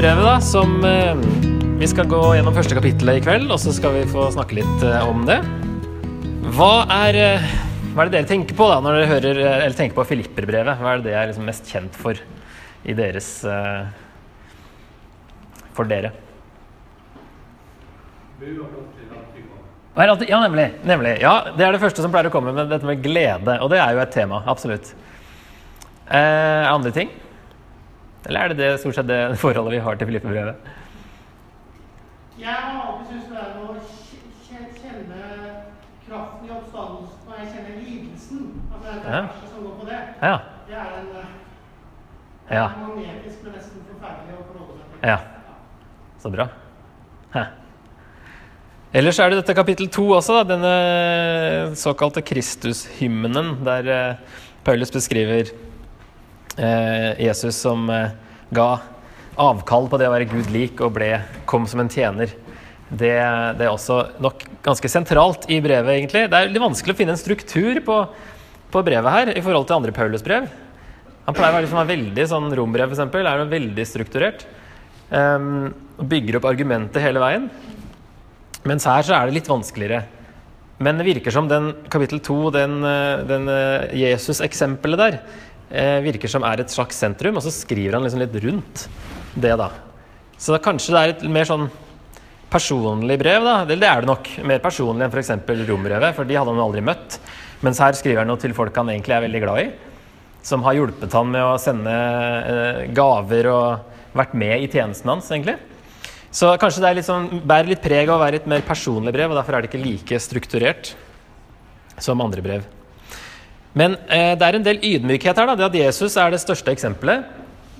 Filipperbrevet, da, som eh, Vi skal gå gjennom første kapittelet i kveld, og så skal vi få snakke litt eh, om det. Hva er, eh, hva er det dere tenker på da, når dere hører, eller tenker på Filipperbrevet? Hva er det det er liksom mest kjent for i deres For dere? Hva er alltid, ja, nemlig, nemlig. Ja, Det er det første som pleier å komme med dette med glede. Og det er jo et tema. Absolutt. Eh, andre ting? Eller er det, det stort sett det forholdet vi har til Filippe-brevet? Jeg har alltid syntes det er å kj- kj- kjenne kraften i oppstandelsen, og jeg kjenner lidelsen. At det er det Ja. som går på det. Ja. Det er en eh, Ja. magnetisk, men nesten forferdelig å forholde seg til. Ja. Så bra. Hæ. Ellers er det dette kapittel to også, da, denne såkalte Kristushymnen, der eh, Paulus beskriver Jesus som eh, ga avkall på det å være Gud lik og ble, kom som en tjener. Det, det er også nok ganske sentralt i brevet, egentlig. Det er litt vanskelig å finne en struktur på, på brevet her i forhold til andre Paulus-brev. Han pleier å være liksom, veldig sånn Rombrev, eksempel, er noe veldig strukturert. Um, bygger opp argumentet hele veien. Mens her så er det litt vanskeligere. Men det virker som den kapittel 2, den, eh, den eh, Jesus-eksempelet der, eh, virker som er et slags sentrum, og så skriver han liksom litt rundt det, da. Så da kanskje det er et mer sånn personlig brev, da. Det, det er det nok. Mer personlig enn f.eks. rombrevet, for de hadde han aldri møtt. Mens her skriver han noe til folk han egentlig er veldig glad i. Som har hjulpet han med å sende eh, gaver og vært med i tjenesten hans, egentlig. Så kanskje det litt sånn, bærer litt preg av å være et mer personlig brev, og derfor er det ikke like strukturert som andre brev. Men eh, det er en del ydmykhet her. da, det At Jesus er det største eksempelet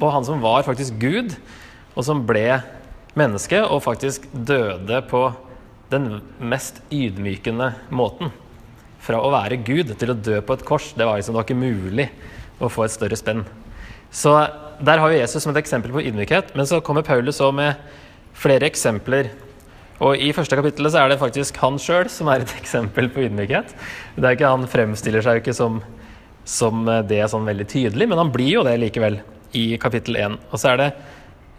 på han som var faktisk Gud, og som ble menneske, og faktisk døde på den mest ydmykende måten. Fra å være Gud til å dø på et kors. Det var liksom det var ikke mulig å få et større spenn. Så der har vi Jesus som et eksempel på ydmykhet. Men så kommer Paulus også med flere eksempler. Og i første kapittelet så er det faktisk han sjøl som er et eksempel på ydmykhet. Det er ikke Han fremstiller seg jo ikke som, som det sånn veldig tydelig, men han blir jo det likevel i kapittel 1. Og så er det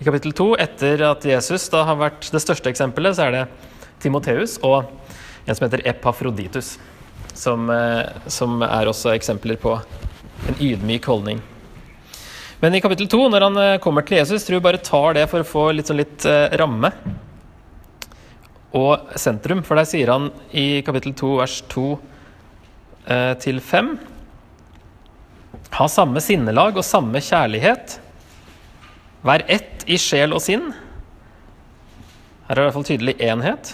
i kapittel 2, etter at Jesus da har vært det største eksempelet, så er det Timoteus og en som heter Epafroditus, som, eh, som er også eksempler på en ydmyk holdning. Men i kapittel 2, når han eh, kommer til Jesus, tror jeg bare tar det for å få litt, sånn litt eh, ramme og sentrum. For der sier han i kapittel 2, vers 2 eh, til 5 Ha samme sinnelag og samme kjærlighet. Vær ett i sjel og sinn. Her er det i hvert fall tydelig enhet.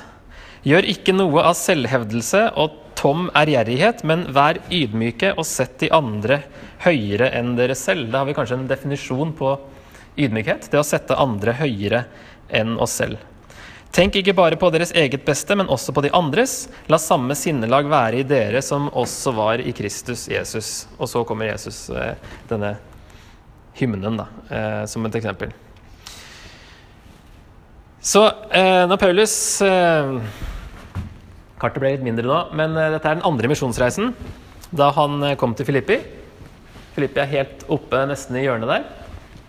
Gjør ikke noe av selvhevdelse og tom ærgjerrighet, men vær ydmyke og sett de andre høyere enn dere selv. Da har vi kanskje en definisjon på ydmykhet. Det å sette andre høyere enn oss selv. Tenk ikke bare på deres eget beste, men også på de andres. La samme sinnelag være i dere som også var i Kristus Jesus. Og så kommer Jesus, eh, denne hymnen, da, eh, som et eksempel. Så eh, når Paulus Kartet ble litt mindre nå, men dette er den andre misjonsreisen. Da han kom til Filippi. Filippi er helt oppe nesten i hjørnet der.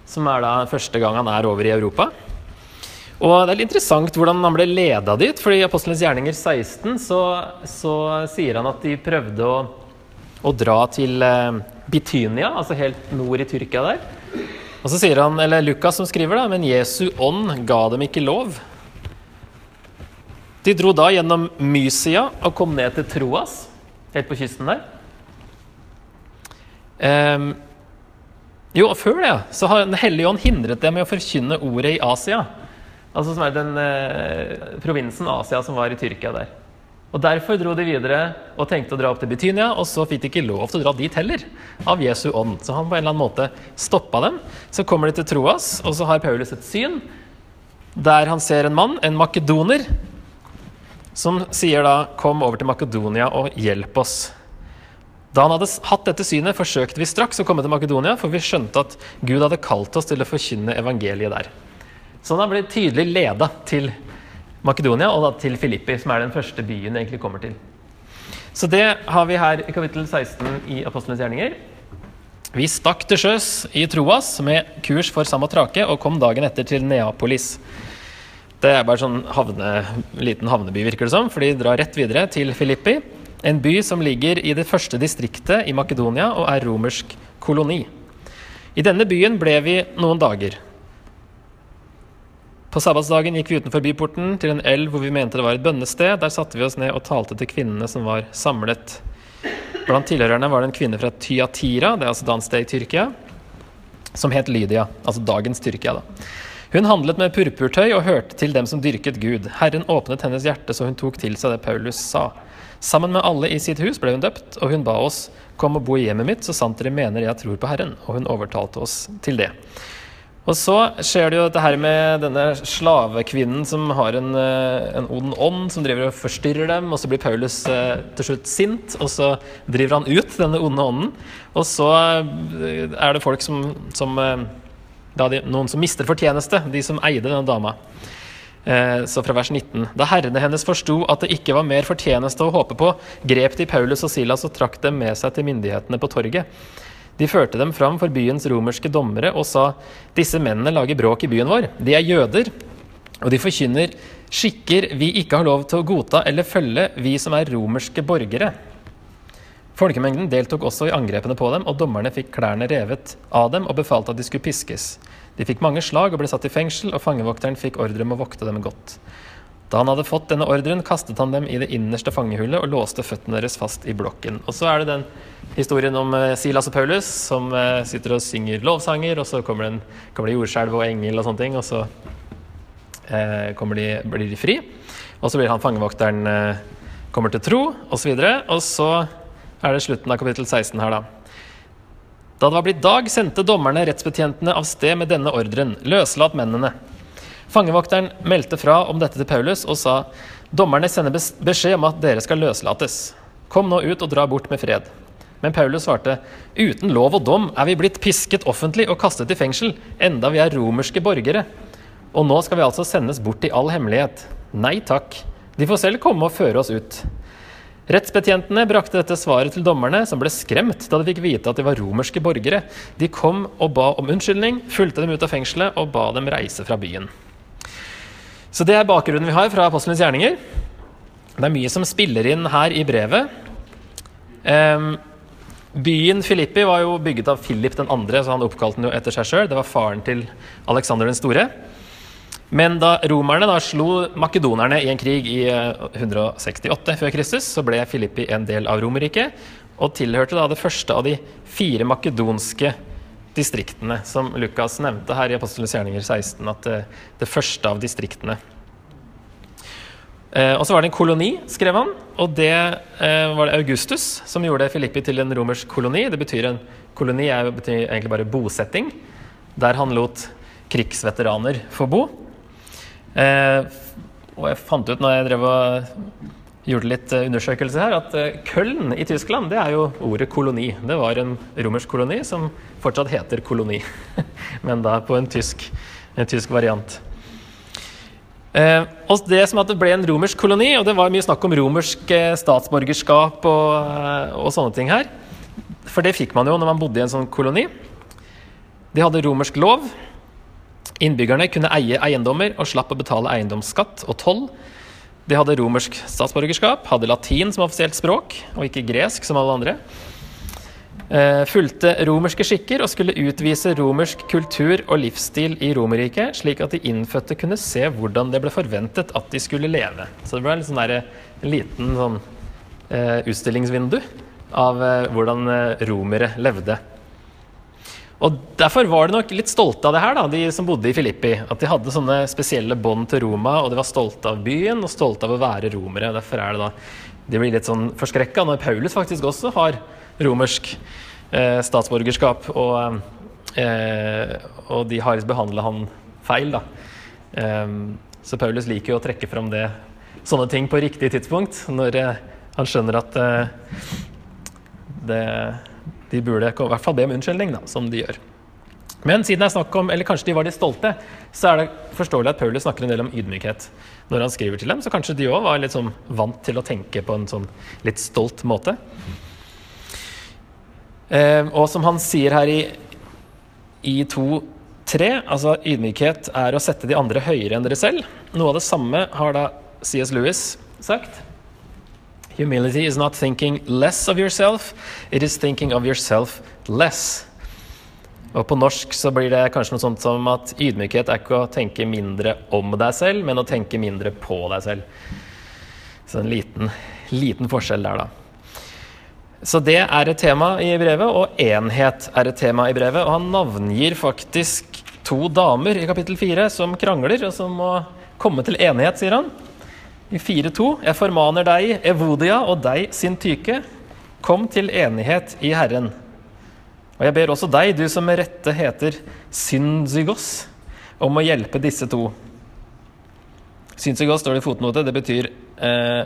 Som er da første gang han er over i Europa. Og det er litt interessant hvordan han ble leda dit. for i Apostelens gjerninger 16 så, så sier han at de prøvde å, å dra til eh, Bitynia, altså helt nord i Tyrkia der. Og så sier han, eller Lukas som skriver, da, men Jesu ånd ga dem ikke lov. De dro da gjennom Mysia og kom ned til Troas, helt på kysten der. Um, jo, før det, så har Den hellige ånd hindret dem i å forkynne ordet i Asia. Altså som er den eh, provinsen Asia som var i Tyrkia der. Og Derfor dro de videre og tenkte å dra opp til Betynia, og så fikk de ikke lov til å dra dit heller, av Jesu ånd. Så han på en eller annen måte stoppa dem. Så kommer de til Troas, og så har Paulus et syn der han ser en mann, en makedoner, som sier da 'Kom over til Makedonia og hjelp oss'. Da han hadde hatt dette synet, forsøkte vi straks å komme til Makedonia, for vi skjønte at Gud hadde kalt oss til å forkynne evangeliet der. Så han blitt tydelig leda til Makedonia, og da til Filippi, som er den første byen jeg egentlig kommer til. Så det har vi her i kapittel 16 i Apostlenes gjerninger. Vi stakk til sjøs i Troas med kurs for Samatrake og kom dagen etter til Neapolis. Det er bare sånn havne, liten havneby, virker det som, for de drar rett videre til Filippi. En by som ligger i det første distriktet i Makedonia og er romersk koloni. I denne byen ble vi noen dager. På sabbatsdagen gikk vi utenfor byporten til en elv hvor vi mente det var et bønnested. Der satte vi oss ned og talte til kvinnene som var samlet. Blant tilhørerne var det en kvinne fra Tyatira, det er altså dagens i Tyrkia, som het Lydia. Altså dagens Tyrkia, da. Hun handlet med purpurtøy og hørte til dem som dyrket Gud. Herren åpnet hennes hjerte så hun tok til seg det Paulus sa. Sammen med alle i sitt hus ble hun døpt, og hun ba oss kom og bo i hjemmet mitt, så sant dere mener jeg tror på Herren. Og hun overtalte oss til det. Og så skjer det jo dette her med denne slavekvinnen som har en, eh, en ond ånd som driver og forstyrrer dem, og så blir Paulus eh, til slutt sint, og så driver han ut denne onde ånden. Og så eh, er det folk som, som de, Noen som mister fortjeneste, de som eide denne dama. Så fra vers 19. Da herrene hennes forsto at det ikke var mer fortjeneste å håpe på, grep de Paulus og Silas og trakk dem med seg til myndighetene på torget. De førte dem fram for byens romerske dommere og sa disse mennene lager bråk i byen vår. De er jøder, og de forkynner skikker vi ikke har lov til å godta eller følge, vi som er romerske borgere. Folkemengden deltok også i angrepene på dem, og dommerne fikk klærne revet av dem og befalte at de skulle piskes. De fikk mange slag og ble satt i fengsel, og fangevokteren fikk ordre om å vokte dem godt. Da han hadde fått denne ordren, kastet han dem i det innerste fangehullet og låste føttene deres fast i blokken. Og så er det den historien om eh, Silas og Paulus som eh, sitter og synger lovsanger, og så kommer, den, kommer det jordskjelv og engel og sånne ting, og så eh, de, blir de fri. Og så blir han fangevokteren eh, kommer til tro, osv. Og, så og så er det slutten av kapittel 16 her, da. Da det var blitt dag, sendte dommerne rettsbetjentene av sted med denne ordren. Løslat mennene. Fangevokteren meldte fra om dette til Paulus og sa dommerne sender beskjed om at dere skal løslates. Kom nå ut og dra bort med fred. Men Paulus svarte uten lov og dom er vi blitt pisket offentlig og kastet i fengsel, enda vi er romerske borgere. Og nå skal vi altså sendes bort i all hemmelighet. Nei takk, de får selv komme og føre oss ut. Rettsbetjentene brakte dette svaret til dommerne, som ble skremt da de fikk vite at de var romerske borgere. De kom og ba om unnskyldning, fulgte dem ut av fengselet og ba dem reise fra byen. Så det er bakgrunnen vi har fra apostelens gjerninger. Det er mye som spiller inn her i brevet. Um, byen Filippi var jo bygget av Philip den andre, så han oppkalte den jo etter seg sjøl. Det var faren til Aleksander den store. Men da romerne da slo makedonerne i en krig i 168 eh, før Kristus, så ble Filippi en del av Romerriket og tilhørte da det første av de fire makedonske distriktene, som Lukas nevnte her i Apostelens gjerninger 16, at det, det første av distriktene. Eh, og så var det en koloni, skrev han, og det eh, var det Augustus som gjorde Filippi til en romersk koloni. Det betyr en koloni er, betyr egentlig bare bosetting, der han lot krigsveteraner få bo. Eh, og jeg fant ut når jeg drev og gjorde litt eh, undersøkelse her, at Køln Köln i Tyskland, det er jo ordet koloni. Det var en romersk koloni som fortsatt heter koloni, men da på en tysk, en tysk variant. Eh, og det som at det ble en romersk koloni, og det var mye snakk om romersk eh, statsborgerskap og, og, sånne ting her. For det fikk man jo når man bodde i en sånn koloni. De hadde romersk lov. Innbyggerne kunne eie eiendommer og slapp å betale eiendomsskatt og toll. De hadde romersk statsborgerskap, hadde latin som offisielt språk, og ikke gresk som alle andre. Eh, fulgte romerske skikker og skulle utvise romersk kultur og livsstil i Romerriket, slik at de innfødte kunne se hvordan det ble forventet at de skulle leve. Så det ble en sånn der, en liten sånn, eh, utstillingsvindu av eh, hvordan eh, romere levde. Og Derfor var de nok litt stolte av det her, da, de som bodde i Filippi. At de hadde sånne spesielle bånd til Roma, og de var stolte av byen og stolte av å være romere. Derfor er det da de blir litt sånn forskrekka når Paulus faktisk også har romersk eh, statsborgerskap. Og, eh, og de har behandla han feil, da. Eh, så Paulus liker jo å trekke fram det, sånne ting på riktig tidspunkt, når eh, han skjønner at eh, det de burde i hvert fall be om unnskyldning, da, som de gjør. Men siden det er snakk om, eller kanskje de var de stolte, så er det forståelig at Paulus snakker en del om ydmykhet når han skriver til dem. Så kanskje de òg var litt sånn vant til å tenke på en sånn litt stolt måte. Eh, og som han sier her i, i 2.3, altså ydmykhet er å sette de andre høyere enn dere selv. Noe av det samme har da C.S. Lewis sagt. Humility is not thinking less of yourself, it is thinking of yourself less. Og på norsk så blir det kanskje noe sånt som at ydmykhet er ikke å tenke mindre om deg selv, men å tenke mindre på deg selv. Så en liten, liten forskjell der, da. Så det er et tema i brevet, og enhet er et tema i brevet. Og han navngir faktisk to damer i kapittel fire som krangler, og som må komme til enighet, sier han. I 4.2.: Jeg formaner deg, Evodia, og deg, Sintyke, kom til enighet i Herren. Og jeg ber også deg, du som med rette heter Synzygos, om å hjelpe disse to. Synzygos står det i fotnote. Det betyr eh,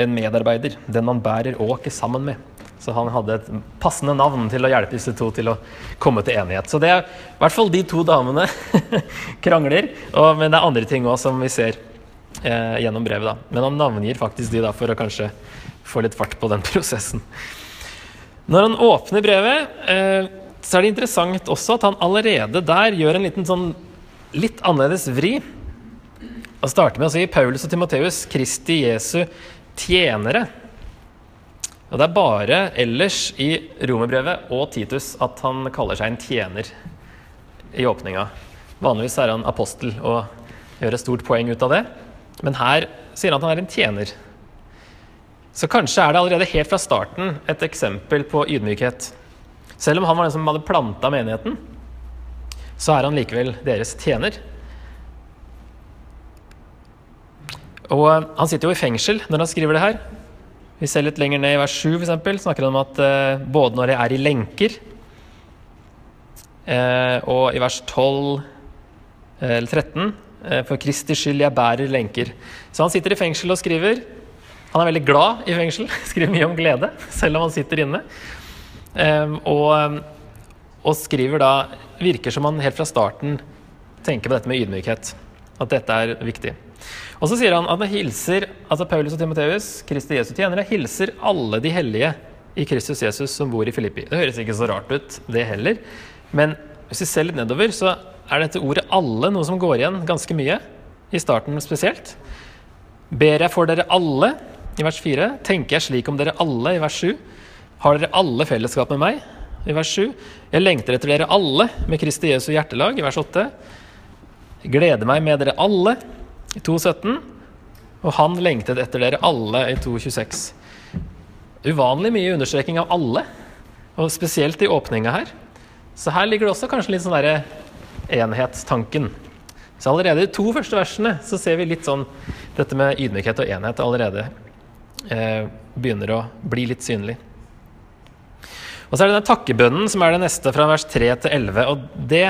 en medarbeider. Den man bærer åket sammen med. Så han hadde et passende navn til å hjelpe disse to til å komme til enighet. Så det er i hvert fall de to damene krangler. Og, men det er andre ting òg som vi ser eh, gjennom brevet. da. Men han navngir faktisk de da for å kanskje få litt fart på den prosessen. Når han åpner brevet, eh, så er det interessant også at han allerede der gjør en liten sånn litt annerledes vri. Og starter med å si Paulus og Timoteus, Kristi Jesu tjenere. Og Det er bare ellers i romerbrevet og Titus at han kaller seg en tjener i åpninga. Vanligvis er han apostel og gjør et stort poeng ut av det. Men her sier han at han er en tjener. Så kanskje er det allerede helt fra starten et eksempel på ydmykhet. Selv om han var den som hadde planta menigheten, så er han likevel deres tjener. Og han sitter jo i fengsel når han skriver det her. Vi ser litt lenger ned i vers 7 for eksempel, snakker han om at eh, både når jeg er i lenker, eh, og i vers 12 eller eller 13 For Kristi skyld jeg bærer lenker. Så han sitter i fengsel og skriver. Han er veldig glad i fengsel, skriver mye om glede, selv om han sitter inne. Um, og, og skriver da Virker som han helt fra starten tenker på dette med ydmykhet. At dette er viktig. Og så sier han at han hilser, altså Paulus og Timoteus, Kristi Jesu tjenere, hilser alle de hellige i Kristus Jesus som bor i Filippi. Det høres ikke så rart ut, det heller. Men hvis vi ser litt nedover, så er dette ordet 'alle' noe som går igjen ganske mye. I starten spesielt. Ber jeg for dere alle, i vers 4. Tenker jeg slik om dere alle, i vers 7. Har dere alle fellesskap med meg, i vers 7. Jeg lengter etter dere alle, med Kristi Jesu hjertelag, i vers 8. Gleder meg med dere alle, i 2.17. Og han lengtet etter dere alle i 2.26. Uvanlig mye understreking av alle, og spesielt i åpninga her. Så her ligger det også kanskje litt sånn derre enhetstanken. Så allerede i to første versene så ser vi litt sånn dette med ydmykhet og enhet allerede eh, begynner å bli litt synlig. Og så er det den takkebønnen som er det neste fra vers 3 til 11. Og det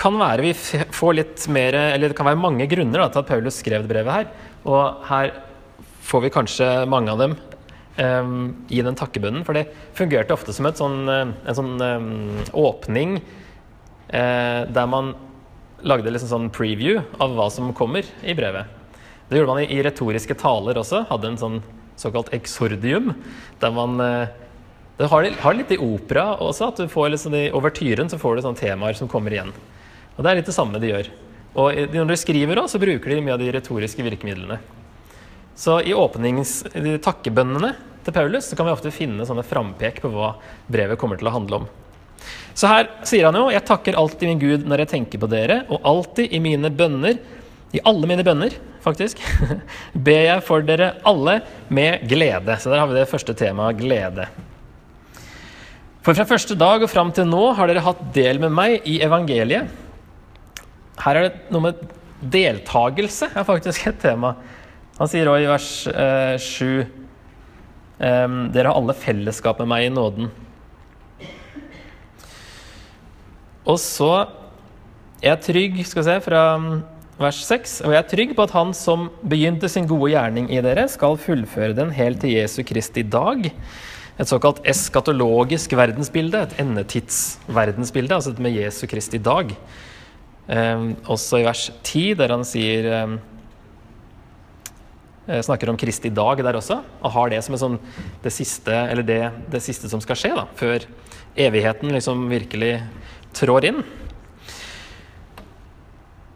kan være vi får litt mer Eller det kan være mange grunner da, til at Paulus skrev det brevet her. Og her får vi kanskje mange av dem um, i den takkebønnen. For det fungerte ofte som sånn, en sånn um, åpning der man lagde liksom sånn preview av hva som kommer i brevet. Det gjorde man i, i retoriske taler også. Hadde en sånn såkalt exordium. Der man uh, det har, litt i opera også. at du får liksom I overtyren så får du sånne temaer som kommer igjen. Og det er litt det samme de gjør. Og når de skriver også, så bruker de mye av de retoriske virkemidlene. Så i åpnings... Takkebønnene til Paulus så kan vi ofte finne sånne frampek på hva brevet kommer til å handle om. Så her sier han jo Jeg takker alltid min Gud når jeg tenker på dere, og alltid i mine bønner, i alle mine bønner, faktisk, ber jeg for dere alle med glede. Så der har vi det første temaet glede. For fra første dag og fram til nå har dere hatt del med meg i evangeliet her er det noe med deltakelse er faktisk et tema. Han sier òg i vers eh, 7 eh, Dere har alle fellesskap med meg i nåden. Og så er jeg trygg, skal vi se, fra mm, vers 6, og jeg er trygg på at han som begynte sin gode gjerning i dere, skal fullføre den helt til Jesu Kristi dag. Et såkalt eskatologisk verdensbilde, et endetidsverdensbilde, altså med Jesu Kristi dag. Um, også i vers 10, der han sier um, eh, snakker om Kristi dag der også, og har det som sånn, det, siste, det, det siste som skal skje, da, før evigheten liksom virkelig trår inn.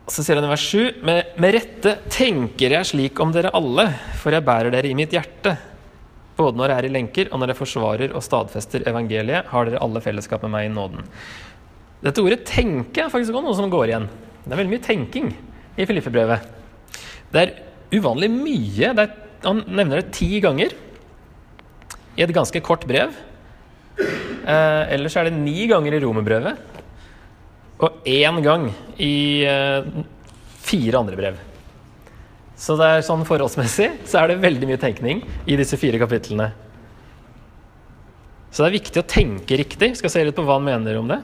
Så sier han i vers 7.: med, med rette tenker jeg slik om dere alle, for jeg bærer dere i mitt hjerte. Både når jeg er i lenker, og når jeg forsvarer og stadfester evangeliet, har dere alle fellesskap med meg i nåden. Dette ordet 'tenke' er faktisk også noe som går igjen. Det er veldig mye tenking i Filippe-brevet. Det er uvanlig mye. Er, han nevner det ti ganger i et ganske kort brev. Eh, ellers er det ni ganger i romerbrevet. Og én gang i eh, fire andre brev. Så det er sånn forholdsmessig så er det veldig mye tenkning i disse fire kapitlene. Så det er viktig å tenke riktig. Skal se litt på hva han mener om det.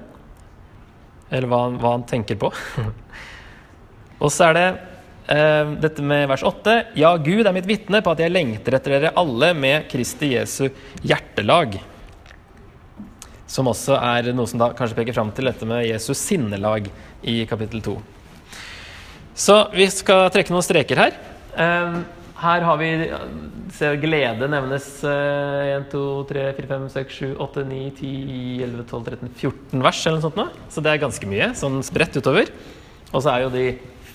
Eller hva, hva han tenker på. Og så er det eh, dette med vers 8. Ja, Gud er mitt vitne på at jeg lengter etter dere alle med Kristi Jesu hjertelag. Som også er noe som da kanskje peker fram til dette med Jesus sinnelag i kapittel 2. Så vi skal trekke noen streker her. Eh, her har vi ser glede nevnes 1, 2, 3, 4, 5, 6, 7, 8, 9, 10, 11, 12, 13, 14 vers eller noe sånt. Nå. Så det er ganske mye, sånn spredt utover. Og så er jo de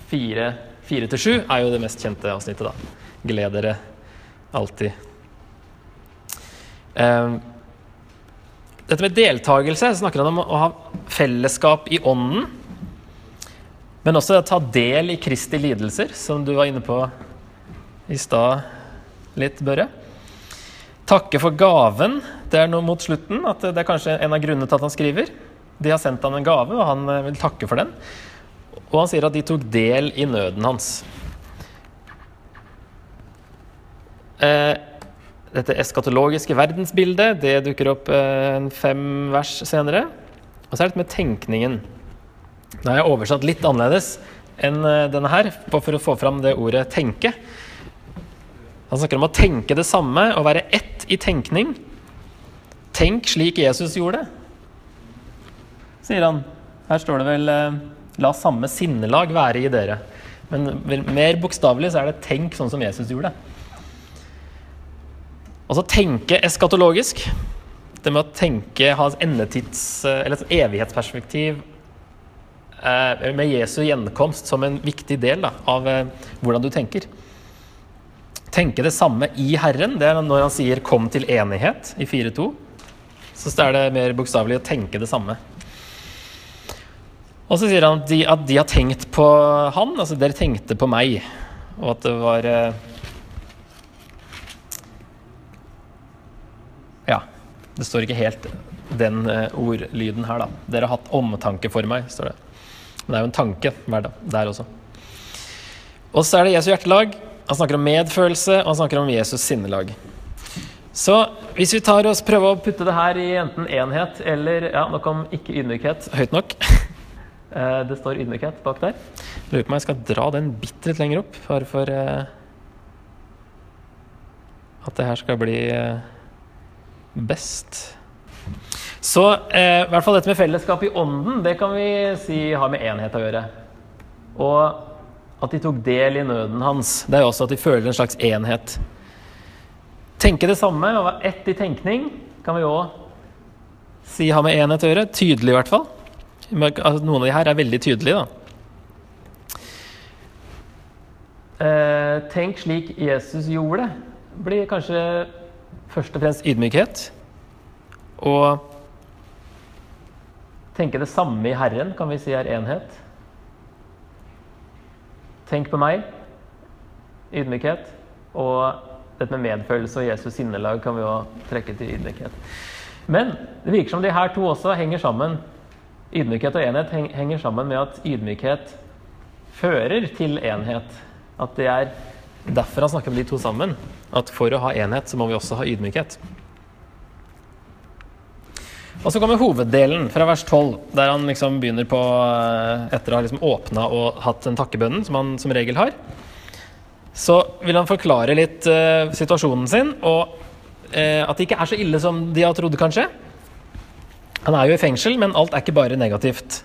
fire, fire til sju er jo det mest kjente avsnittet, da. Gled dere alltid. Um, dette med deltakelse snakker han om å ha fellesskap i ånden. Men også ta del i Kristi lidelser, som du var inne på i stad litt, Børre. Takke for gaven. Det er noe mot slutten. at Det er kanskje en av grunnene til at han skriver. De har sendt han en gave, og han eh, vil takke for den. Og han sier at de tok del i nøden hans. Eh, dette eskatologiske verdensbildet det dukker opp eh, fem vers senere. Og så er det med tenkningen. Nå har jeg oversatt litt annerledes enn eh, denne her, for å få fram det ordet 'tenke'. Han snakker om å tenke det samme og være ett i tenkning. Tenk slik Jesus gjorde sier han. Her står det vel eh, 'la samme sinnelag være i dere'. Men mer bokstavelig så er det 'tenk sånn som Jesus gjorde. Altså tenke eskatologisk. Det med å tenke, ha et endetids, eller et evighetsperspektiv eh, med Jesu gjenkomst som en viktig del da, av eh, hvordan du tenker. Tenke det samme i Herren, det er når han sier 'kom til enighet' i 4.2. Så er det mer bokstavelig å tenke det samme. Og så sier han at de, at de, har tenkt på han, altså dere tenkte på meg. Og at det var eh, Ja. Det står ikke helt den uh, ordlyden her, da. Dere har hatt omtanke for meg, står det. Men det er jo en tanke hver dag, der også. Og så er det Jesu hjertelag. Han snakker om medfølelse, og han snakker om Jesus sinnelag. Så hvis vi tar oss prøver å putte det her i enten enhet eller Ja, nok om ikke ydmykhet høyt nok. Eh, det står ydmykhet bak der. Lurer på om jeg skal dra den bitte litt lenger opp, bare for uh, at det her skal bli best. Så eh, i hvert fall dette med fellesskap i ånden, det kan vi si har med enhet å gjøre. Og at de tok del i nøden hans, det er jo også at de føler en slags enhet. Tenke det samme og være ett i tenkning kan vi òg si har med enhet å gjøre. Tydelig, i hvert fall. Altså, noen av de her er veldig tydelige, da. Eh, tenk slik Jesus gjorde. Blir kanskje først og fremst ydmykhet. Og tenke det samme i Herren kan vi si er enhet. Tenk på meg. Ydmykhet. Og dette med medfølelse og Jesus sinnelag kan vi òg trekke til ydmykhet. Men det virker som de her to også henger sammen Ydmykhet og enhet henger sammen med at ydmykhet fører til enhet. At det er derfor han snakker de to sammen. At for å ha enhet, så må vi også ha ydmykhet. Og så kommer hoveddelen fra vers 12, der han liksom begynner på eh, Etter å ha liksom åpna og hatt den takkebønnen, som han som regel har. Så vil han forklare litt uh, situasjonen sin, og uh, at det ikke er så ille som de har trodd, kanskje. Han er jo i fengsel, men alt er ikke bare negativt.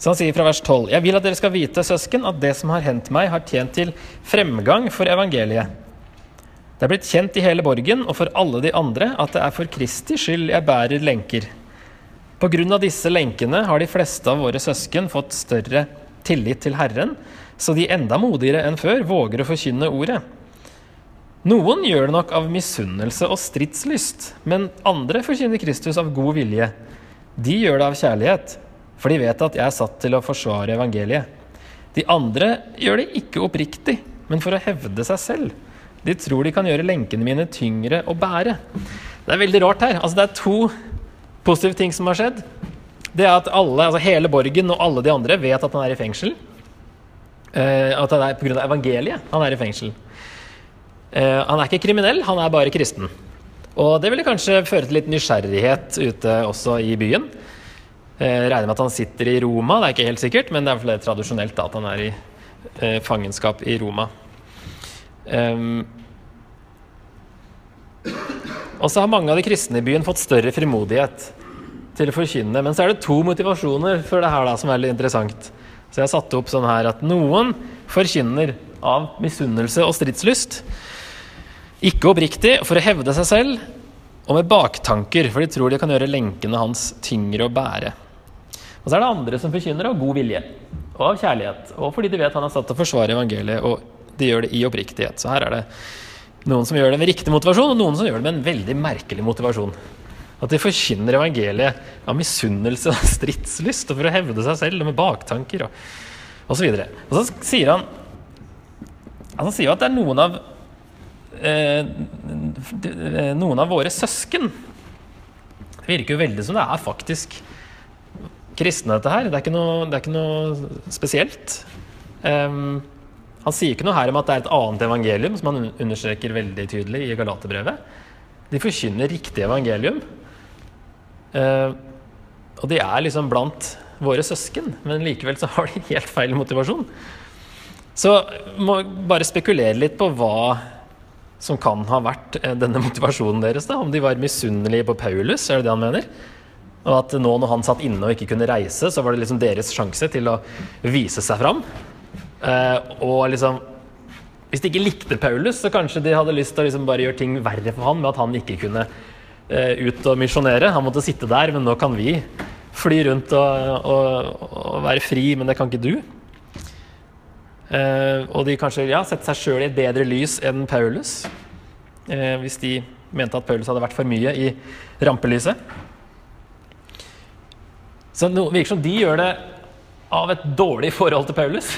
Så han sier fra vers 12.: Jeg vil at dere skal vite, søsken, at det som har hendt meg, har tjent til fremgang for evangeliet. Det er blitt kjent i hele borgen og for alle de andre at det er for Kristi skyld jeg bærer lenker. På grunn av disse lenkene har de fleste av våre søsken fått større tillit til Herren, så de enda modigere enn før våger å forkynne ordet. Noen gjør det nok av misunnelse og stridslyst, men andre forkynner Kristus av god vilje. De gjør det av kjærlighet, for de vet at jeg er satt til å forsvare evangeliet. De andre gjør det ikke oppriktig, men for å hevde seg selv. De tror de kan gjøre lenkene mine tyngre å bære. Det er veldig rart her. Altså, det er to positive ting som har skjedd. Det er at alle, altså hele borgen og alle de andre vet at han er i fengsel. Eh, at det er pga. evangeliet han er i fengsel. Eh, han er ikke kriminell, han er bare kristen. Og det ville kanskje føre til litt nysgjerrighet ute også i byen. Eh, regner med at han sitter i Roma, det er ikke helt sikkert, men det er hvert tradisjonelt da, at han er i eh, fangenskap i Roma. Um, og så har mange av de kristne i byen fått større frimodighet til å forkynne. Men så er det to motivasjoner for det her da, som er litt interessant. Så jeg har satt opp sånn her at noen forkynner av misunnelse og stridslyst. Ikke oppriktig for å hevde seg selv, og med baktanker, for de tror de kan gjøre lenkene hans tyngre å bære. Og så er det andre som forkynner av god vilje og av kjærlighet, og fordi de vet han er satt til å forsvare evangeliet, og de gjør det i oppriktighet. Så her er det noen som gjør det med riktig motivasjon, og noen som gjør det med en veldig merkelig motivasjon. At de forkynner evangeliet av misunnelse og stridslyst, og for å hevde seg selv, og med baktanker, og, og så. Og så sier han Han sier jo at det er noen av eh, noen av våre søsken. Det virker jo veldig som det er faktisk kristne, dette her. Det er ikke noe, er ikke noe spesielt. Um, han sier ikke noe her om at det er et annet evangelium, som han understreker veldig tydelig i Galaterbrevet. De forkynner riktig evangelium. Uh, og de er liksom blant våre søsken, men likevel så har de helt feil motivasjon. Så må bare spekulere litt på hva som kan ha vært eh, denne motivasjonen deres. da, Om de var misunnelige på Paulus, er det det han mener? Og at nå når han satt inne og ikke kunne reise, så var det liksom deres sjanse til å vise seg fram. Eh, og liksom Hvis de ikke likte Paulus, så kanskje de hadde lyst til å liksom bare gjøre ting verre for han med at han ikke kunne eh, ut og misjonere. Han måtte sitte der, men nå kan vi fly rundt og, og, og være fri, men det kan ikke du. Eh, og de kanskje ja, sette seg sjøl i et bedre lys enn Paulus. Eh, hvis de mente at Paulus hadde vært for mye i rampelyset. Så det virker som de gjør det av et dårlig forhold til Paulus,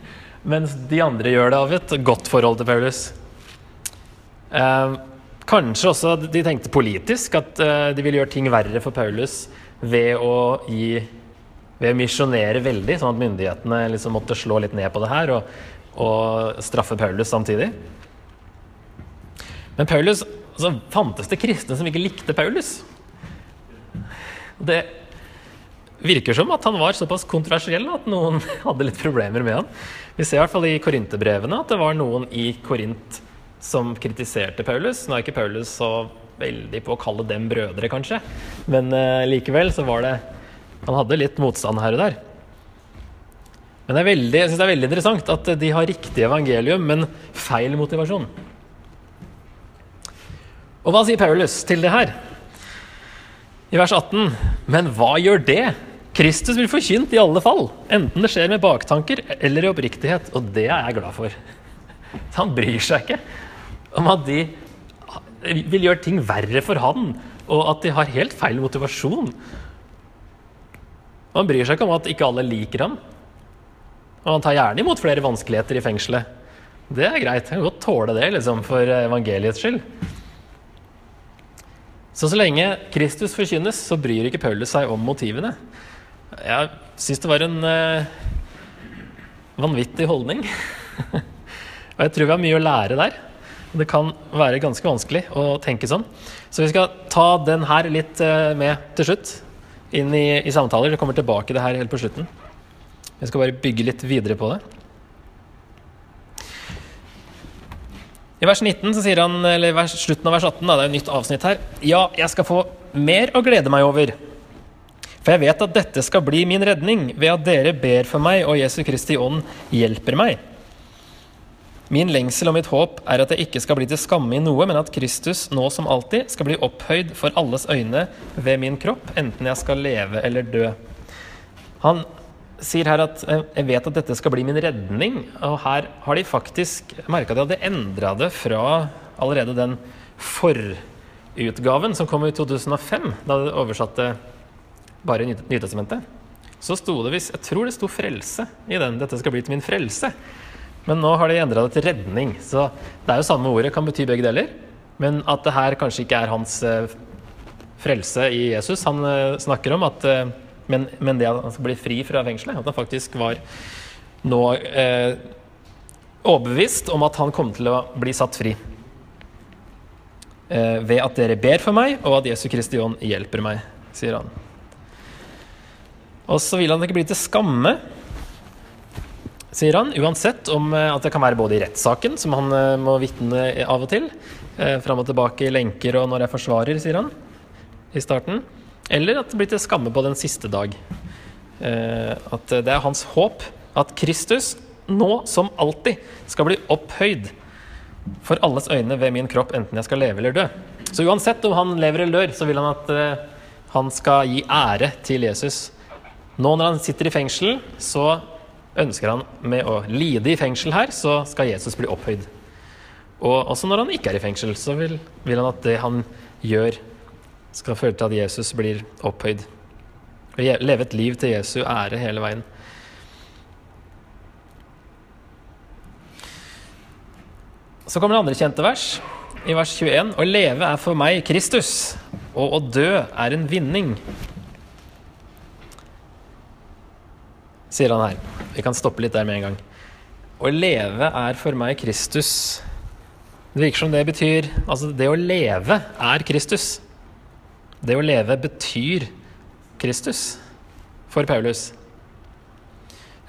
mens de andre gjør det av et godt forhold til Paulus. Eh, kanskje også de tenkte politisk, at eh, de ville gjøre ting verre for Paulus ved å gi ved å misjonere veldig, sånn at myndighetene liksom måtte slå litt ned på det her og, og straffe Paulus samtidig. Men Paulus, altså, fantes det kristne som ikke likte Paulus? Det virker som at han var såpass kontroversiell at noen hadde litt problemer med han. Vi ser i hvert fall i korinterbrevene at det var noen i Korint som kritiserte Paulus. Nå er ikke Paulus så veldig på å kalle dem brødre, kanskje, men uh, likevel så var det han hadde litt motstand her og der. Men det er veldig, jeg synes det er veldig interessant at de har riktig evangelium, men feil motivasjon. Og hva sier Paulus til det her? I vers 18.: Men hva gjør det? Kristus vil forkynt i alle fall, enten det skjer med baktanker eller i oppriktighet. Og det er jeg glad for. Så han bryr seg ikke om at de vil gjøre ting verre for han, og at de har helt feil motivasjon. Han bryr seg ikke om at ikke alle liker ham. Og han tar gjerne imot flere vanskeligheter i fengselet. Det er greit. Han kan godt tåle det liksom, for evangeliets skyld. Så så lenge Kristus forkynnes, så bryr ikke Paulus seg om motivene. Jeg syns det var en uh, vanvittig holdning. og jeg tror vi har mye å lære der. Det kan være ganske vanskelig å tenke sånn. Så vi skal ta den her litt uh, med til slutt inn i, i samtaler. Det kommer tilbake det her helt på slutten. Jeg skal bare bygge litt videre på det. I vers 19 så sier han, eller slutten av vers 18, da, det er et nytt avsnitt her Ja, jeg skal få mer å glede meg over. For jeg vet at dette skal bli min redning, ved at dere ber for meg, og Jesu Kristi ånd hjelper meg. Min lengsel og mitt håp er at jeg ikke skal bli til skamme i noe, men at Kristus nå som alltid skal bli opphøyd for alles øyne ved min kropp, enten jeg skal leve eller dø. Han sier her at eh, jeg vet at dette skal bli min redning, og her har de faktisk merka at de hadde endra det fra allerede den forutgaven som kom i 2005, da de oversatte bare Nytestamentet. Så sto det hvis Jeg tror det sto 'frelse' i den. 'Dette skal bli til min frelse'. Men nå har de endra det til 'redning'. Så det er jo samme ordet, kan bety begge deler. Men at det her kanskje ikke er hans eh, frelse i Jesus han eh, snakker om, at, eh, men, men, det at han skal bli fri fra fengselet. At han faktisk var nå eh, overbevist om at han kom til å bli satt fri. Ved at dere ber for meg, og at Jesu Kristi ånd hjelper meg, sier han. Og så vil han ikke bli til skamme, sier han, uansett om eh, at det kan være både i rettssaken, som han eh, må vitne av og til, eh, fram og tilbake i lenker og når jeg forsvarer, sier han i starten, eller at det blir til skamme på den siste dag. At det er hans håp at Kristus nå som alltid skal bli opphøyd for alles øyne ved min kropp, enten jeg skal leve eller dø. Så uansett om han lever eller dør, så vil han at han skal gi ære til Jesus nå når han sitter i fengsel, så ønsker han med å lide i fengsel her, så skal Jesus bli opphøyd. Og også når han ikke er i fengsel, så vil, vil han at det han gjør, skal føre til at Jesus blir opphøyd. Og leve et liv til Jesu ære hele veien. Så kommer det andre kjente vers, i vers 21. Å leve er for meg Kristus, og å dø er en vinning. Sier han her. Vi kan stoppe litt der med en gang. Å leve er for meg Kristus. Det virker som det betyr Altså, det å leve er Kristus. Det å leve betyr Kristus for Paulus.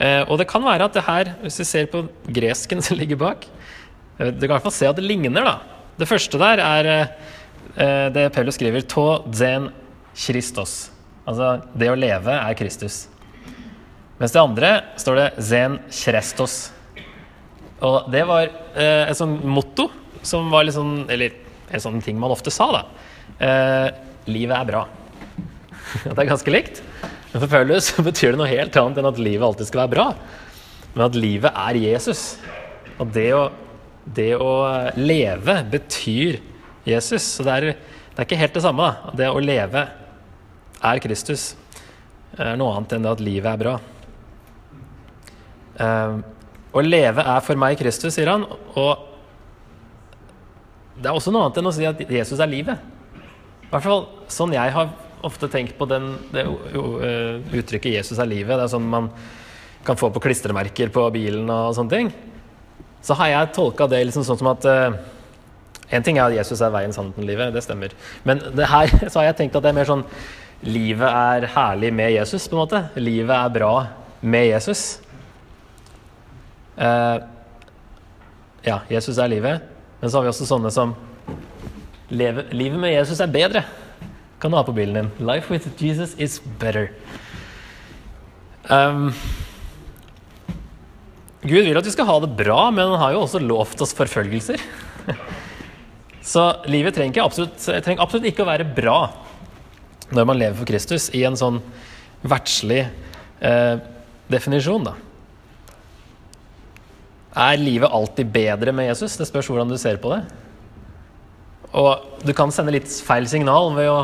Eh, og det kan være at det her, hvis vi ser på gresken som ligger bak eh, Du kan i hvert fall se at det ligner, da. Det første der er eh, det Paulus skriver 'to zen Christos'. Altså, det å leve er Kristus. Mens det andre står det 'Zen Chrestos'. Og det var eh, et sånt motto som var litt sånn Eller en sånn ting man ofte sa, da. Eh, livet er bra. det er ganske likt. Men for Paulus betyr det noe helt annet enn at livet alltid skal være bra. Men at livet er Jesus. Og det å, det å leve betyr Jesus. Så det er, det er, ikke helt det samme. da. Det å leve er Kristus. Det er noe annet enn det at livet er bra. Uh, å leve er for meg Kristus, sier han. Og det er også noe annet enn å si at Jesus er livet. I hvert fall sånn jeg har ofte tenkt på den, det uh, uttrykket 'Jesus er livet'. Det er sånn man kan få på klistremerker på bilen og sånne ting. Så har jeg tolka det liksom sånn som at uh, En ting er at Jesus er veien, sannheten, livet. Det stemmer. Men det her så har jeg tenkt at det er mer sånn Livet er herlig med Jesus, på en måte. Livet er bra med Jesus. Uh, ja, Jesus er livet. Men så har vi også sånne som lever, Livet med Jesus er bedre. Kan du ha på bilen din. Life with Jesus is better. Um, Gud vil at vi skal ha det bra, men han har jo også lovt oss forfølgelser. Så livet trenger, absolutt, trenger, absolutt, ikke å være bra når man lever for Kristus i en sånn verdslig eh, definisjon, da. Er livet alltid bedre med Jesus? Det spørs hvordan du ser på det. Og du kan sende litt feil signal ved å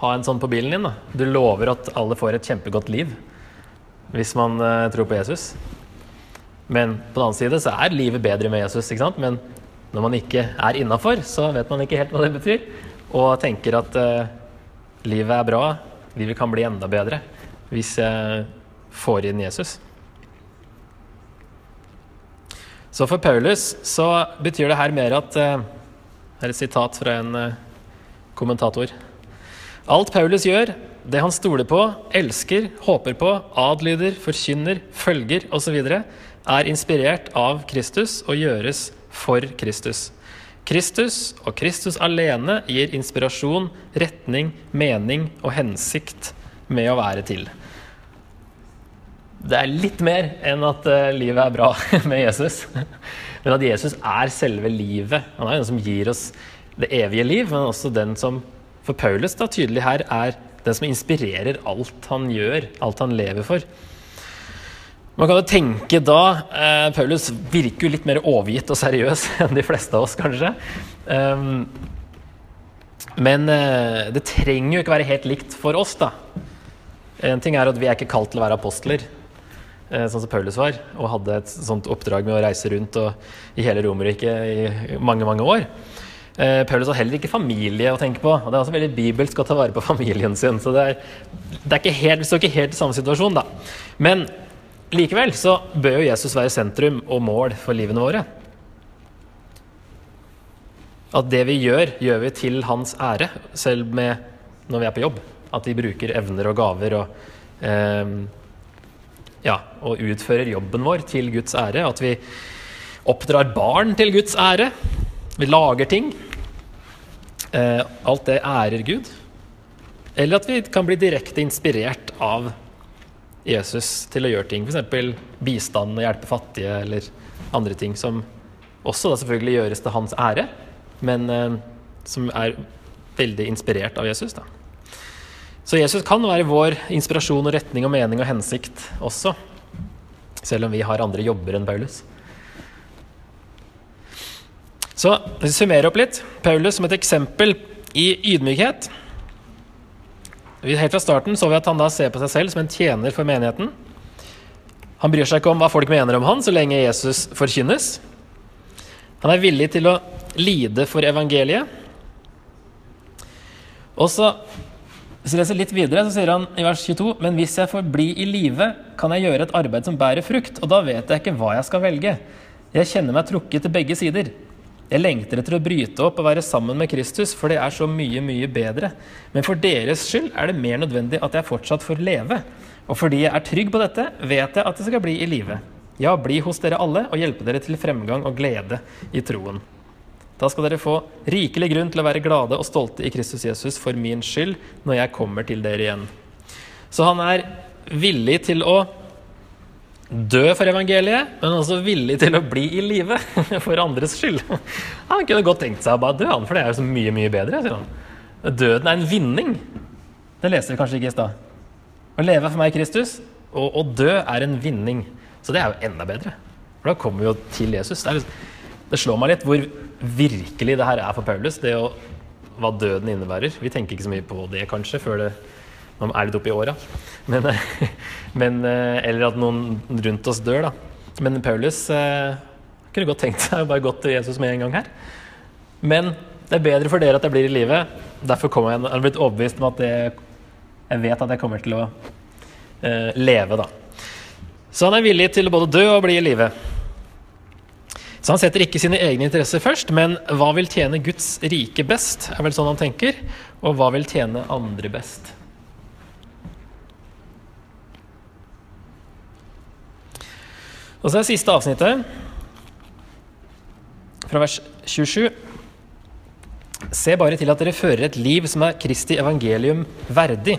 ha en sånn på bilen din. Da. Du lover at alle får et kjempegodt liv hvis man uh, tror på Jesus. Men på den annen side så er livet bedre med Jesus. ikke sant? Men når man ikke er innafor, så vet man ikke helt hva det betyr. Og tenker at uh, livet er bra, livet kan bli enda bedre hvis jeg får inn Jesus. Så for Paulus så betyr det her mer at eh, Her er et sitat fra en eh, kommentator. Alt Paulus gjør, det han stoler på, elsker, håper på, adlyder, forkynner, følger osv., er inspirert av Kristus og gjøres for Kristus. Kristus og Kristus alene gir inspirasjon, retning, mening og hensikt med å være til. Det er litt mer enn at uh, livet er bra med Jesus. Men at Jesus er selve livet. Han er den som gir oss det evige liv, men også den som for Paulus da tydelig her er den som inspirerer alt han gjør, alt han lever for. Man kan jo tenke da eh, Paulus virker jo litt mer overgitt og seriøs enn de fleste av oss, kanskje. Um, men eh, det trenger jo ikke være helt likt for oss, da. En ting er at vi er ikke kalt til å være apostler, eh, sånn som Paulus var, og hadde et sånt oppdrag med å reise rundt og, i hele Romerriket i mange, mange år. Eh, Paulus har heller ikke familie å tenke på. og Det er også veldig bibelsk å ta vare på familien sin. så det er, det er ikke helt, Vi står ikke helt i samme situasjon, da. Men likevel så bør jo Jesus være sentrum og mål for livene våre. At det vi gjør, gjør vi til hans ære, selv med når vi er på jobb. At vi bruker evner og gaver og, eh, ja, og utfører jobben vår til Guds ære. At vi oppdrar barn til Guds ære. Vi lager ting. Eh, alt det ærer Gud. Eller at vi kan bli direkte inspirert av Jesus til å gjøre ting. F.eks. bistand og hjelpe fattige, eller andre ting som også da selvfølgelig gjøres til hans ære men eh, som er veldig inspirert av Jesus. Da. Så Jesus kan være vår inspirasjon og retning og mening og hensikt også, selv om vi har andre jobber enn Paulus. Så vi summerer opp litt. Paulus som et eksempel i ydmykhet. Helt fra starten så vi at han da ser på seg selv som en tjener for menigheten. Han bryr seg ikke om hva folk mener om han, så lenge Jesus forkynnes. Han er villig til å lide for evangeliet. Og så, hvis vi leser litt videre, så sier han i vers 22.: Men hvis jeg får bli i live, kan jeg gjøre et arbeid som bærer frukt, og da vet jeg ikke hva jeg skal velge. Jeg kjenner meg trukket til begge sider. Jeg lengter etter å bryte opp og være sammen med Kristus, for det er så mye, mye bedre. Men for deres skyld er det mer nødvendig at jeg fortsatt får leve. Og fordi jeg er trygg på dette, vet jeg at det skal bli i live. Ja, bli hos dere alle og hjelpe dere til fremgang og glede i troen. Da skal dere få rikelig grunn til å være glade og stolte i Kristus Jesus for min skyld når jeg kommer til dere igjen. Så han er villig til å dø for evangeliet, men også villig til å bli i live for andres skyld. Han kunne godt tenkt seg å bare dø, han, for det er jo så mye, mye bedre. sier han. Døden er en vinning. Det leste vi kanskje ikke i stad. Å leve for meg i Kristus og å dø er en vinning. Så det er jo enda bedre. For da kommer vi jo til Jesus. Det, er, det slår meg litt hvor virkelig det her er for Paulus, det å, hva døden innebærer. Vi tenker ikke så mye på det, kanskje, før det, man er litt oppi åra. Eh, eller at noen rundt oss dør, da. Men Paulus eh, kunne godt tenkt seg å bare gått til Jesus med en gang her. Men det er bedre for dere at jeg blir i live. Derfor jeg, jeg har blitt overbevist om at det, jeg vet at jeg kommer til å eh, leve, da. Så han er villig til å både dø og bli i live. Så han setter ikke sine egne interesser først, men hva vil tjene Guds rike best, er vel sånn han tenker, og hva vil tjene andre best. Og så er det siste avsnittet, fra vers 27. Se bare til at dere fører et liv som er Kristi evangelium verdig.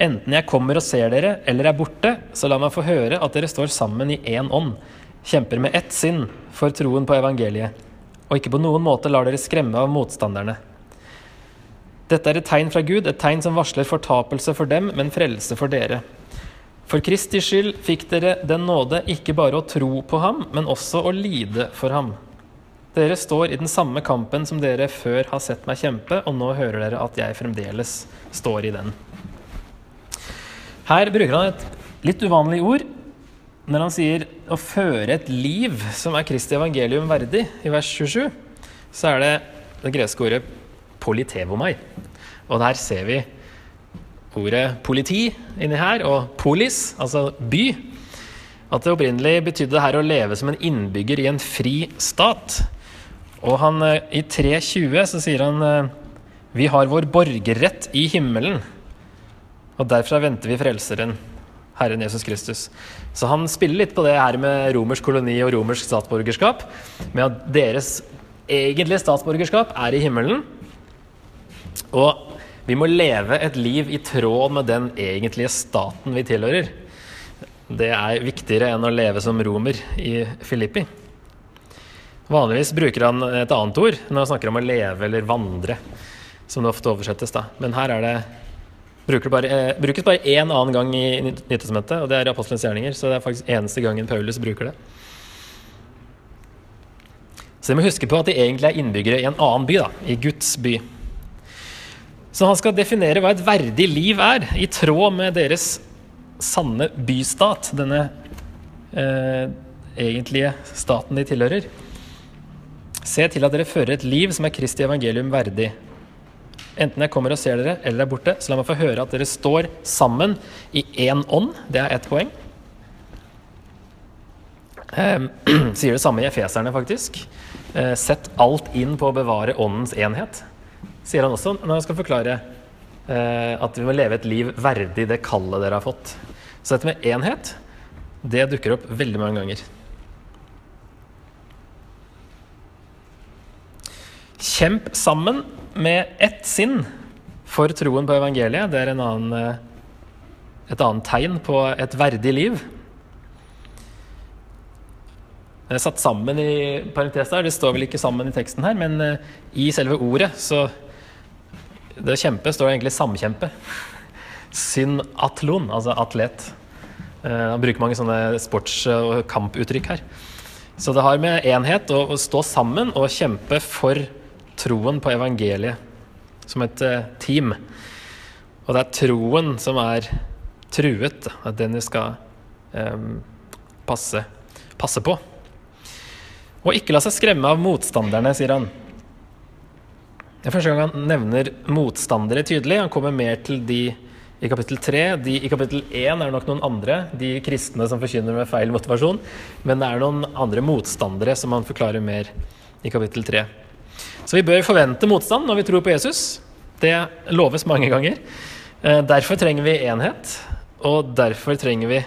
Enten jeg kommer og ser dere, eller er borte, så la meg få høre at dere står sammen i én ånd kjemper med ett sinn for troen på evangeliet, og ikke på noen måte lar dere skremme av motstanderne. Dette er et tegn fra Gud, et tegn som varsler fortapelse for dem, men frelse for dere. For Kristi skyld fikk dere den nåde ikke bare å tro på ham, men også å lide for ham. Dere står i den samme kampen som dere før har sett meg kjempe, og nå hører dere at jeg fremdeles står i den. Her bruker han et litt uvanlig ord, når han sier å føre et liv som er Kristi evangelium verdig, i vers 27, så er det det greske ordet politevomai. Og der ser vi ordet politi inni her, og polis, altså by. At det opprinnelig betydde her å leve som en innbygger i en fri stat. Og han, eh, i 3.20 så sier han eh, vi har vår borgerrett i himmelen, og derfra venter vi Frelseren Herren Jesus Kristus. Så han spiller litt på det her med romersk koloni og romersk statsborgerskap. Med at deres egentlige statsborgerskap er i himmelen. Og Vi må leve et liv i tråd med den egentlige staten vi tilhører. Det er viktigere enn å leve som romer i Filippi. Vanligvis bruker han et annet ord når han snakker om å leve eller vandre, som det ofte oversettes. da. Men her er det bruker det bare, eh, brukes bare én annen gang i Nytestamentet, og det er i Apostelens gjerninger. Så det er faktisk eneste gangen Paulus bruker det. Så de må huske på at de egentlig er innbyggere i en annen by, da, i Guds by. Så han skal definere hva et verdig liv er, i tråd med deres sanne bystat, denne eh, egentlige staten de tilhører. Se til at dere fører et liv som er Kristi evangelium verdig. Enten jeg kommer og ser dere, eller er borte, så la meg få høre at dere står sammen i én ånd. Det er ett poeng. Eh, sier det samme i Efeserne, faktisk. Eh, sett alt inn på å bevare åndens enhet, sier han også når han skal forklare eh, at vi må leve et liv verdig det kallet dere har fått. Så dette med enhet, det dukker opp veldig mange ganger. Kjemp sammen med ett sinn for troen på evangeliet. Det er annen, eh, et annet tegn på et verdig liv. Det er satt sammen i parentes der, det står vel ikke sammen i teksten her, men eh, i selve ordet så Det å kjempe står egentlig samkjempe. Synatlon, altså atlet. Eh, han bruker mange sånne sports- og kamputtrykk her. Så det har med enhet å stå sammen og kjempe for troen på evangeliet som et uh, team. Og det er troen som er truet. At den vi skal um, passe, passe på. Og ikke la seg skremme av motstanderne, sier han. Det er første gang han nevner motstandere tydelig. Han kommer mer til de i kapittel 3. De i kapittel 1 er nok noen andre, de kristne som forkynner med feil motivasjon. Men det er noen andre motstandere som han forklarer mer i kapittel 3. Så vi bør forvente motstand når vi tror på Jesus. Det loves mange ganger. Eh, derfor trenger vi enhet, og derfor trenger vi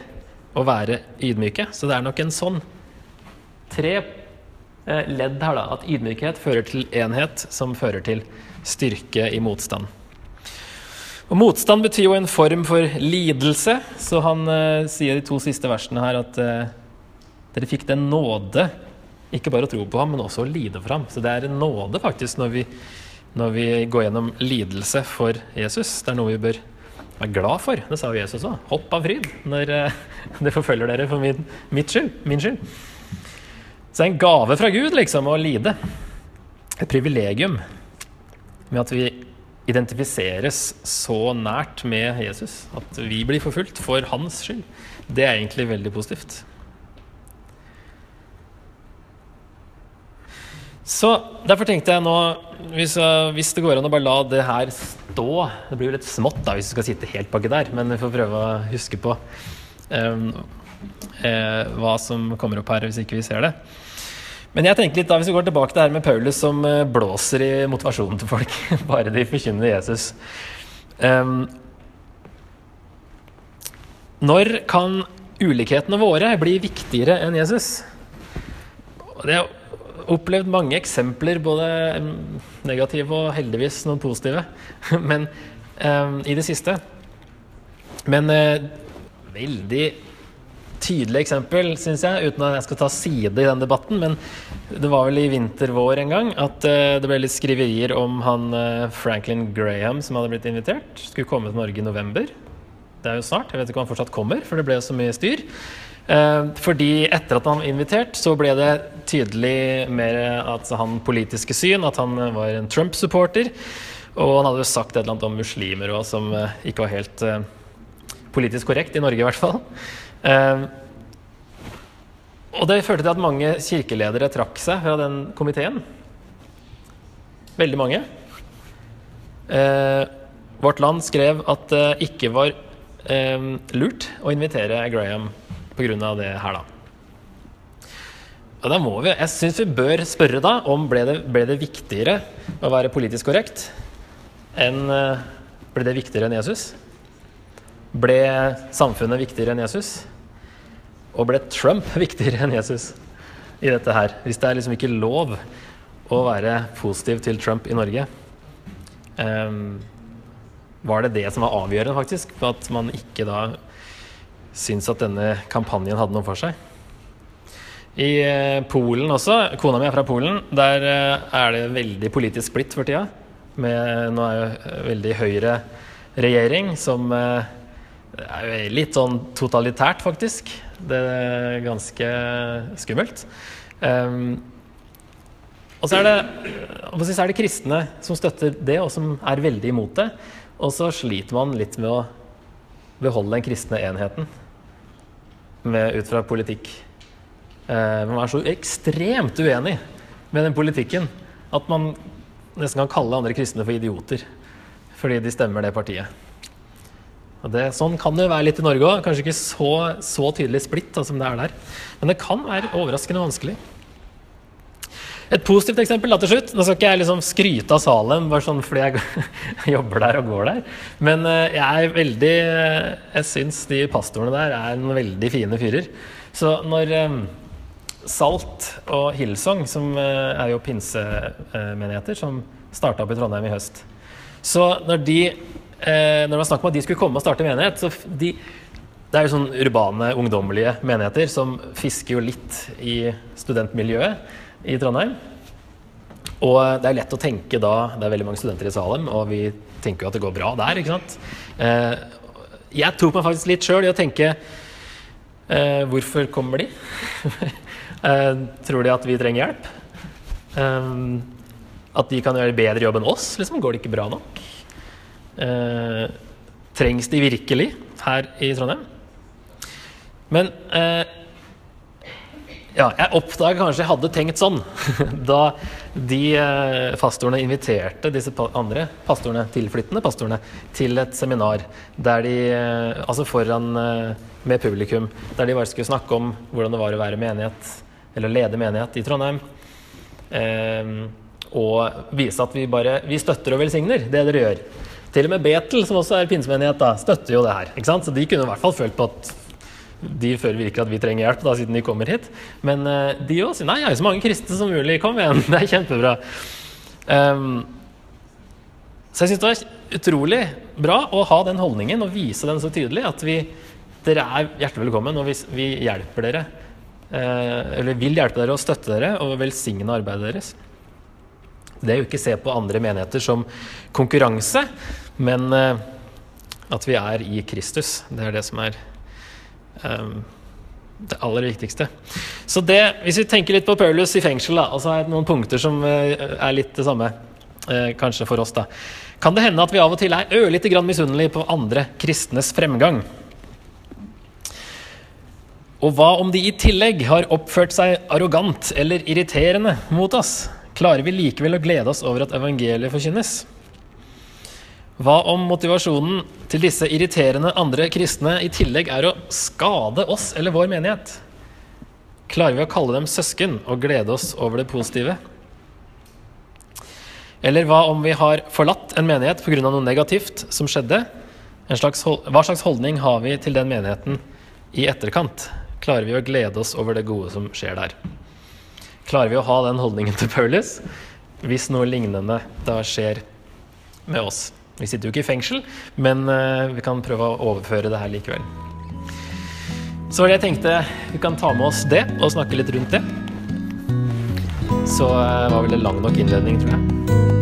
å være ydmyke. Så det er nok en sånn tre eh, ledd her, da. At ydmykhet fører til enhet, som fører til styrke i motstand. Og Motstand betyr jo en form for lidelse, så han eh, sier i de to siste versene her at eh, dere fikk den nåde ikke bare å tro på ham, men også å lide for ham. Så det er en nåde faktisk når vi, når vi går gjennom lidelse for Jesus. Det er noe vi bør være glad for. Det sa jo Jesus òg. Hopp av fryd når uh, det forfølger dere for min, skyld, min skyld. Så det er en gave fra Gud liksom å lide. Et privilegium med at vi identifiseres så nært med Jesus. At vi blir forfulgt for hans skyld. Det er egentlig veldig positivt. Så Derfor tenkte jeg nå, hvis, hvis, det går an å bare la det her stå Det blir jo litt smått da, hvis du skal sitte helt baki der, men vi får prøve å huske på um, eh, hva som kommer opp her, hvis ikke vi ser det. Men jeg tenker litt da, hvis vi går tilbake til det her med Paulus som eh, blåser i motivasjonen til folk, bare de forkynner Jesus. Um, når kan ulikhetene våre bli viktigere enn Jesus? Det er opplevd mange eksempler, både negative og heldigvis noen positive, men um, i det siste. Men uh, veldig tydelig eksempel, syns jeg, uten at jeg skal ta side i den debatten. Men det var vel i vinter-vår en gang at uh, det ble litt skriverier om han uh, Franklin Graham som hadde blitt invitert. Skulle komme til Norge i november. Det er jo snart. Jeg vet ikke om han fortsatt kommer, for det ble jo så mye styr. Uh, fordi etter at han var invitert, så ble det tydelig mer at han politiske syn, at han var en Trump-supporter. Og han hadde jo sagt et eller annet om muslimer òg, som uh, ikke var helt uh, politisk korrekt, i Norge i hvert fall. og det førte til at mange kirkeledere trakk seg fra den komiteen. Veldig mange. Vårt Land skrev at det ikke var lurt å invitere Graham pga. det her, da. Og da må vi, Jeg syns vi bør spørre da om ble det ble det viktigere å være politisk korrekt enn eh, Ble det viktigere enn Jesus? Ble samfunnet viktigere enn Jesus? Og ble Trump viktigere enn Jesus i dette her? Hvis det er liksom ikke lov å være positiv til Trump i Norge, um, var det det som var avgjørende, faktisk? For at man ikke da syntes at denne kampanjen hadde noe for seg? I eh, Polen også, kona mi er fra Polen, der eh, er det veldig politisk splitt for tida. Med, nå er jo eh, veldig høyre regjering som er litt sånn totalitært, faktisk. Det er ganske skummelt. Um, og så er, det, så er det kristne som støtter det, og som er veldig imot det. Og så sliter man litt med å beholde den kristne enheten med, ut fra politikk. Eh, man er så ekstremt uenig med den politikken at man nesten kan kalle andre kristne for idioter fordi de stemmer det partiet. Det, sånn kan det være litt i Norge òg. Kanskje ikke så, så tydelig splitt da, som det er der. Men det kan være overraskende vanskelig. Et positivt eksempel da til slutt. Nå skal ikke jeg liksom skryte av Salem bare sånn fordi jeg jobber der og går der. Men eh, jeg er veldig Jeg syns de pastorene der er noen veldig fine fyrer. Så når um, Salt og Hillsong, som er jo pinsemenigheter, som starta opp i Trondheim i høst Så når de Når det var snakk om at de skulle komme og starte menighet, så de det er jo sånn urbane, ungdommelige menigheter som fisker jo litt i studentmiljøet i Trondheim. Og det er lett å tenke da Det er veldig mange studenter i Salem, og vi tenker jo at det går bra der, ikke sant. Eh, jeg tok meg faktisk litt sjøl i å tenke eh, Hvorfor kommer de? eh, tror de at vi trenger hjelp? Eh, at de kan gjøre bedre jobb enn oss? Liksom, går det ikke bra nok? Eh, trengs de virkelig her i Trondheim? Men eh, ja, jeg oppdaga kanskje jeg hadde tenkt sånn da de eh, pastorene inviterte disse andre pastorene, tilflyttende pastorene til et seminar der de, eh, altså foran eh, med publikum, der de bare skulle snakke om hvordan det var å være menighet, eller lede menighet i Trondheim. Eh, og vise at vi bare vi støtter og velsigner det dere gjør. Til og med Betel, som også er pinsemenighet, da, støtter jo det her. ikke sant? Så de kunne i hvert fall følt på at de føler virkelig at vi trenger hjelp, da, siden de kommer hit. Men uh, de òg sier nei, jeg er så mange kristne som mulig. Kom igjen, det er kjempebra. Um, så jeg syns det var utrolig bra å ha den holdningen og vise den så tydelig. At vi, dere er hjertelig velkommen, og vi, vi hjelper dere. Uh, eller vil hjelpe dere og støtte dere og velsigne arbeidet deres. Det er jo ikke se på andre menigheter som konkurranse, men uh, at vi er i Kristus. Det er det som er det aller viktigste. Så det, Hvis vi tenker litt på Paulus i fengsel, da, og så er det noen punkter som eh, er litt det samme, eh, kanskje for oss, da. Kan det hende at vi av og til er ørlite grann misunnelige på andre kristnes fremgang? Og hva om de i tillegg har oppført seg arrogant eller irriterende mot oss? Klarer vi likevel å glede oss over at evangeliet forkynnes? Hva om motivasjonen til disse irriterende andre kristne i tillegg er å skade oss eller vår menighet? Klarer vi å kalle dem søsken og glede oss over det positive? Eller hva om vi har forlatt en menighet pga. noe negativt som skjedde? Slags, hva slags holdning har vi til den menigheten i etterkant? Klarer vi å glede oss over det gode som skjer der? Klarer vi å ha den holdningen til Paulus hvis noe lignende da skjer med oss? Vi sitter jo ikke i fengsel, men uh, vi kan prøve å overføre det her likevel. Så var det jeg tenkte vi kan ta med oss det og snakke litt rundt det. Så uh, var vel det lang nok innledning, tror jeg.